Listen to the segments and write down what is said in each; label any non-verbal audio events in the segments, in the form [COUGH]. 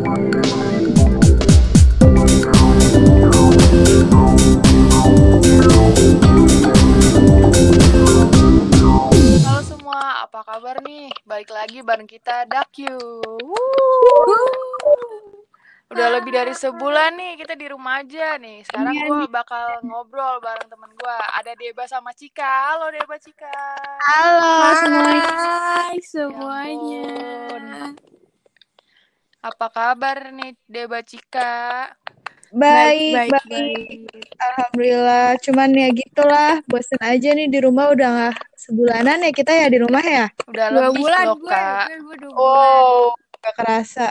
Halo semua, apa kabar nih? Balik lagi bareng kita Dakyu. Udah lebih dari sebulan nih kita di rumah aja nih. Sekarang Iya gue bakal ngobrol bareng temen gue. Ada Deba sama Cika. Halo Deba Cika. Halo semuanya. Hai Ya semuanya. ampun. Apa kabar nih Deba Cika? Baik, baik, baik, baik. Alhamdulillah. Cuman ya gitulah, bosen aja nih di rumah udah nggak sebulanan ya kita ya di rumah ya. Udah Dua lebih bulan loh gue, kak. gue, gue dua bulan. Oh, gak kerasa.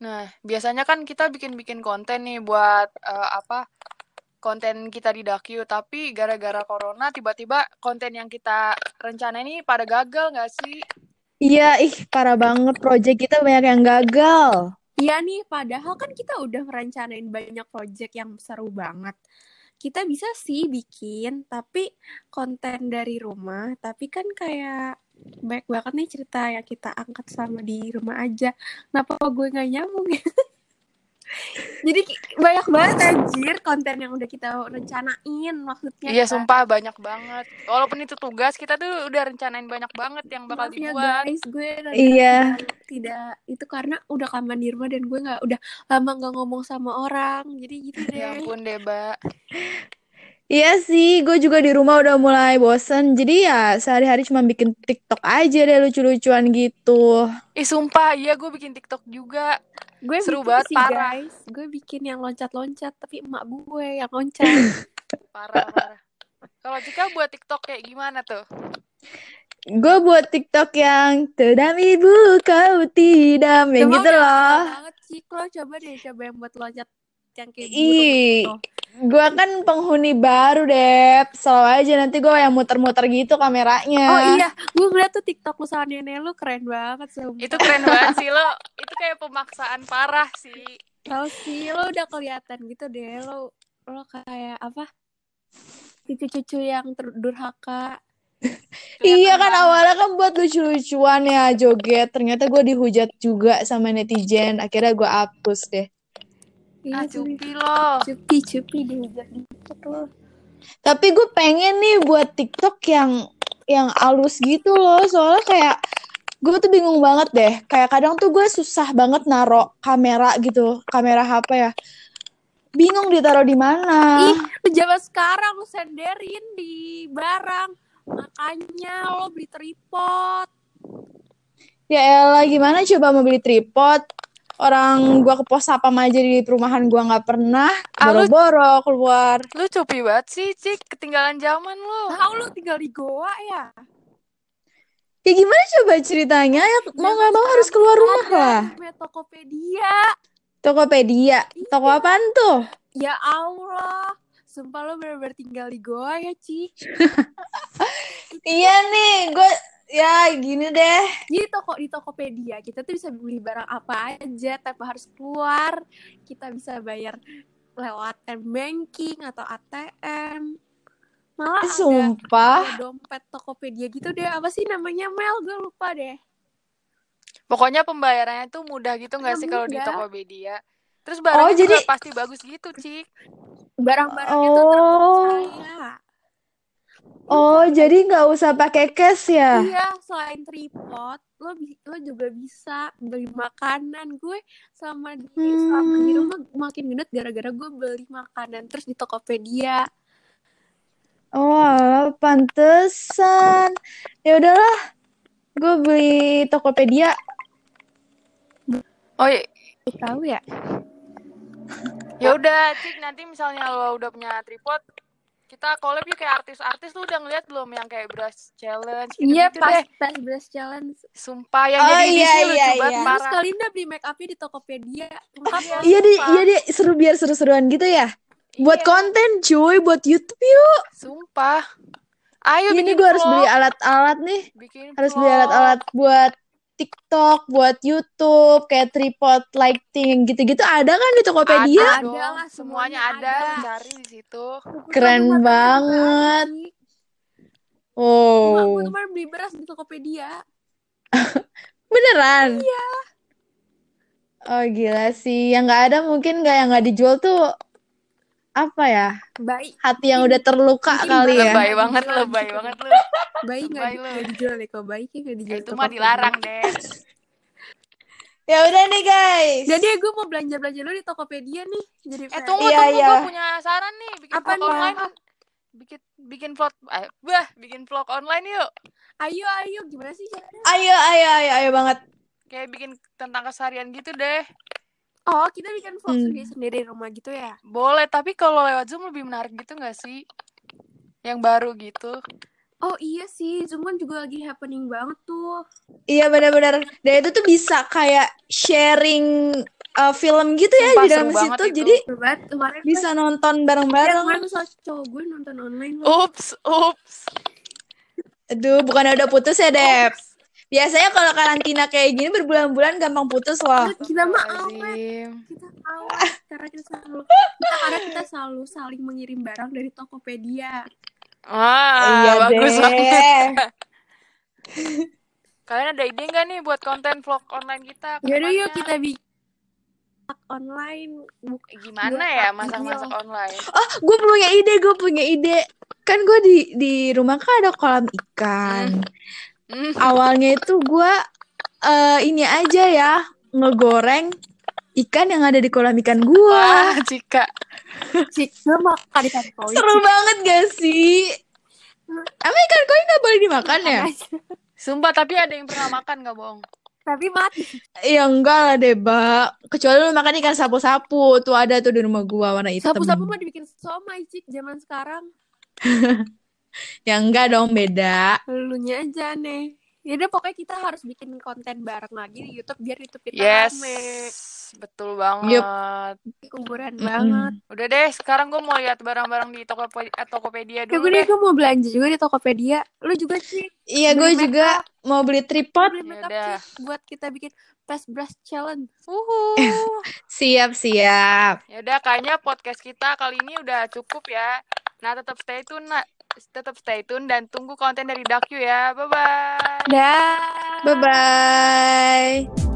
Nah, biasanya kan kita bikin-bikin konten nih buat eh, apa? Konten kita di Dakyu, tapi gara-gara corona tiba-tiba konten yang kita rencana ini pada gagal nggak sih? Iya, ih parah banget. Project kita banyak yang gagal. Iya nih, padahal kan kita udah merencanain banyak project yang seru banget. Kita bisa sih bikin, tapi konten dari rumah, tapi kan kayak banyak banget nih cerita yang kita angkat sama di rumah aja. Kenapa gue nggak nyambung ya? [LAUGHS] Jadi banyak banget anjir konten yang udah kita rencanain maksudnya Iya, kan. sumpah banyak banget. Walaupun itu tugas, kita tuh udah rencanain banyak banget yang bakal Maaf ya dibuat. guys, gue Iya. tidak itu karena udah kaman di rumah dan gue nggak udah lama nggak ngomong sama orang, jadi gitu Ya deh. ampun, Deba. Iya sih, gue juga di rumah udah mulai bosen. Jadi ya sehari-hari cuma bikin TikTok aja deh lucu-lucuan gitu. Ih, sumpah, iya gue bikin TikTok juga. Gue Seru bikin banget, sih parah. guys, gue bikin yang loncat-loncat tapi emak gue yang loncat. [LAUGHS] Parah, parah. Kalau Cika buat TikTok kayak gimana tuh? Gue buat TikTok yang Tedam ibu kau tidak Yang gitu loh banget sih, lo coba deh coba yang buat loncat yang kayak gitu. Gue kan penghuni baru deh. Selalu aja nanti gue yang muter-muter gitu kameranya. Oh iya, gue ngeliat tuh TikTok lu sama nenek lu keren banget sumpah. Itu keren banget sih lo. Itu kayak pemaksaan parah sih. Tahu sih, lo udah kelihatan gitu deh, lo lo kayak apa? Cucu-cucu yang durhaka. Iya kan banget. awalnya kan buat lucu-lucuan ya joget. Ternyata gue dihujat juga sama netizen. Akhirnya gue hapus deh. Iya Ah, cupi lo. cupi cupi dihujat dikit lo. Tapi gue pengen nih buat TikTok yang yang halus gitu loh. Soalnya kayak gue tuh bingung banget deh. Kayak kadang tuh gue susah banget naro kamera gitu. Kamera HP ya. Bingung ditaruh di mana. Ih, zaman sekarang lu senderin di barang. Makanya lo beli tripod. Ya elah gimana coba mau beli tripod. Orang gua ke pos sapam aja di perumahan gua nggak pernah. Ah, lu- Boro-boro keluar. Lu cupi banget sih, Cik. Ketinggalan zaman lo. Tahu lu tinggal di Goa ya? Ya gimana coba ceritanya? Ya mau nggak mau harus keluar rumah ada lah. Tokopedia. Tokopedia. Toko Iya. apaan tuh? Ya Allah. Sumpah lo bener-bener tinggal di Goa ya, Ci. [LAUGHS] Iya nih, gue ya gini deh. Jadi toko di Tokopedia kita tuh bisa beli barang apa aja tanpa harus keluar. Kita bisa bayar lewat m-banking atau ATM. Malah ada, Sumpah. ada dompet Tokopedia gitu deh. Apa sih namanya Mel? Gue lupa deh. Pokoknya pembayarannya tuh mudah gitu nggak sih kalau di. Tokopedia? Terus barangnya juga jadi- pasti bagus gitu, Cik. Barang-barangnya tuh Oh. terpercaya. Oh, jadi nggak usah pakai cash ya? Iya, selain tripod, lo lo juga bisa beli makanan. Gue sama di selama di Hmm. rumah makin gendut gara-gara gue beli makanan terus di Tokopedia. Oh, pantesan. Ya udahlah, gue beli Tokopedia. Oh, iya. Tahu ya? ya udah, Cik. Nanti misalnya lo udah punya tripod, kita collab yuk kayak artis-artis lu udah ngeliat belum yang kayak brush challenge Iya, gitu-gitu pas deh. pas breast challenge. Sumpah yang Oh, jadi iya, edisi lucu iya, banget iya. Terus udah beli make upnya di Tokopedia. Ya? Iya deh, Sumpah. iya deh, seru biar seru-seruan gitu ya. Buat Iya, konten cuy, buat YouTube yuk. Sumpah. Ayo Ini bikin gue harus beli alat-alat nih. Bikin Harus beli alat-alat buat TikTok, buat YouTube, kayak tripod, lighting, gitu-gitu ada kan di Tokopedia? Ada Ada lah, semuanya ada. cari di situ. Keren banget. Oh, gue kemarin beli beras di Tokopedia. [LAUGHS] beneran? Iya. Oh gila sih, yang nggak ada mungkin nggak yang nggak dijual tuh apa ya? Baik, Hati yang udah terluka Mungkin kali ya. Lebay Nggak banget, dijual lebay gitu. banget lu. bayi nggak dijual deh kalau bayi kayak nggak Ya, dijual. itu mah dilarang deh. Ya udah nih guys. Jadi gue mau belanja belanja dulu di Tokopedia nih. Jadi Eh tunggu Iya, tunggu iya. gue punya saran nih bikin Apa vlog nih? online. Bikin bikin vlog eh bah, bikin vlog online yuk. Ayo ayo gimana sih caranya? Ayo, ayo, ayo, ayo banget. Kayak bikin tentang keseharian gitu deh. Oh kita bikin vlog Hmm. sendiri sendiri di rumah gitu ya? Boleh, tapi kalau lewat Zoom lebih menarik gitu gak sih? Yang baru gitu. Oh iya sih, Zoom kan juga lagi happening banget tuh. Iya benar-benar. Dan itu tuh bisa kayak sharing uh, film gitu ya Sumpah, di dalam situ. itu. Jadi banget kemarin bisa nonton kan, ya, bareng-bareng. kemarin tuh cowok gue nonton online loh. Ups, ups. Aduh, bukannya udah putus ya, Dep? Biasanya kalau karantina kayak gini berbulan-bulan gampang putus loh. Kita mah awet, kita awet karena kita selalu kita karena kita selalu saling mengirim barang dari Tokopedia. Wah, iya bagus deh. banget. Kalian ada ide nggak nih buat konten vlog online kita? Yaudah yuk kita bikin online buk Gimana ya masak-masak online? Oh, gue punya ide, gue punya ide. Kan gue di di rumah kan ada kolam ikan. Hmm. [LAUGHS] Awalnya itu gue eh ini aja ya ngegoreng ikan yang ada di kolam ikan gue. Wah, Cika. sih makan ikan koi. Seru banget gak sih? Emang ikan koi nggak boleh dimakan ya? Sumpah, tapi ada yang pernah makan gak bohong? Tapi mati. Ya enggak lah deh, Mbak. Kecuali lu makan ikan sapu-sapu. Tuh ada tuh di rumah gua warna hitam. Sapu-sapu mah dibikin somai cik zaman sekarang. [LAUGHS] [LAUGHS] Ya enggak dong, beda. Lunya aja nih. Ya udah pokoknya kita harus bikin konten bareng lagi di YouTube biar YouTube kita Yes, rame. betul banget. Kuburan Mm-mm. banget. Udah deh, sekarang gue mau lihat barang-barang di Tokopedia, eh, Tokopedia Ya dulu gue deh. gue mau belanja juga di Tokopedia. Lu juga sih Iya, gue juga mau beli tripod. beli makeup Yaudah. sih buat kita bikin face brush challenge. Uhuh. [LAUGHS] Siap, siap. Ya udah, kayaknya podcast kita kali ini udah cukup ya. Nah, tetap stay tune, nak. Tetap stay tune dan tunggu konten dari Dakyu ya. Bye-bye. Dah. Bye-bye.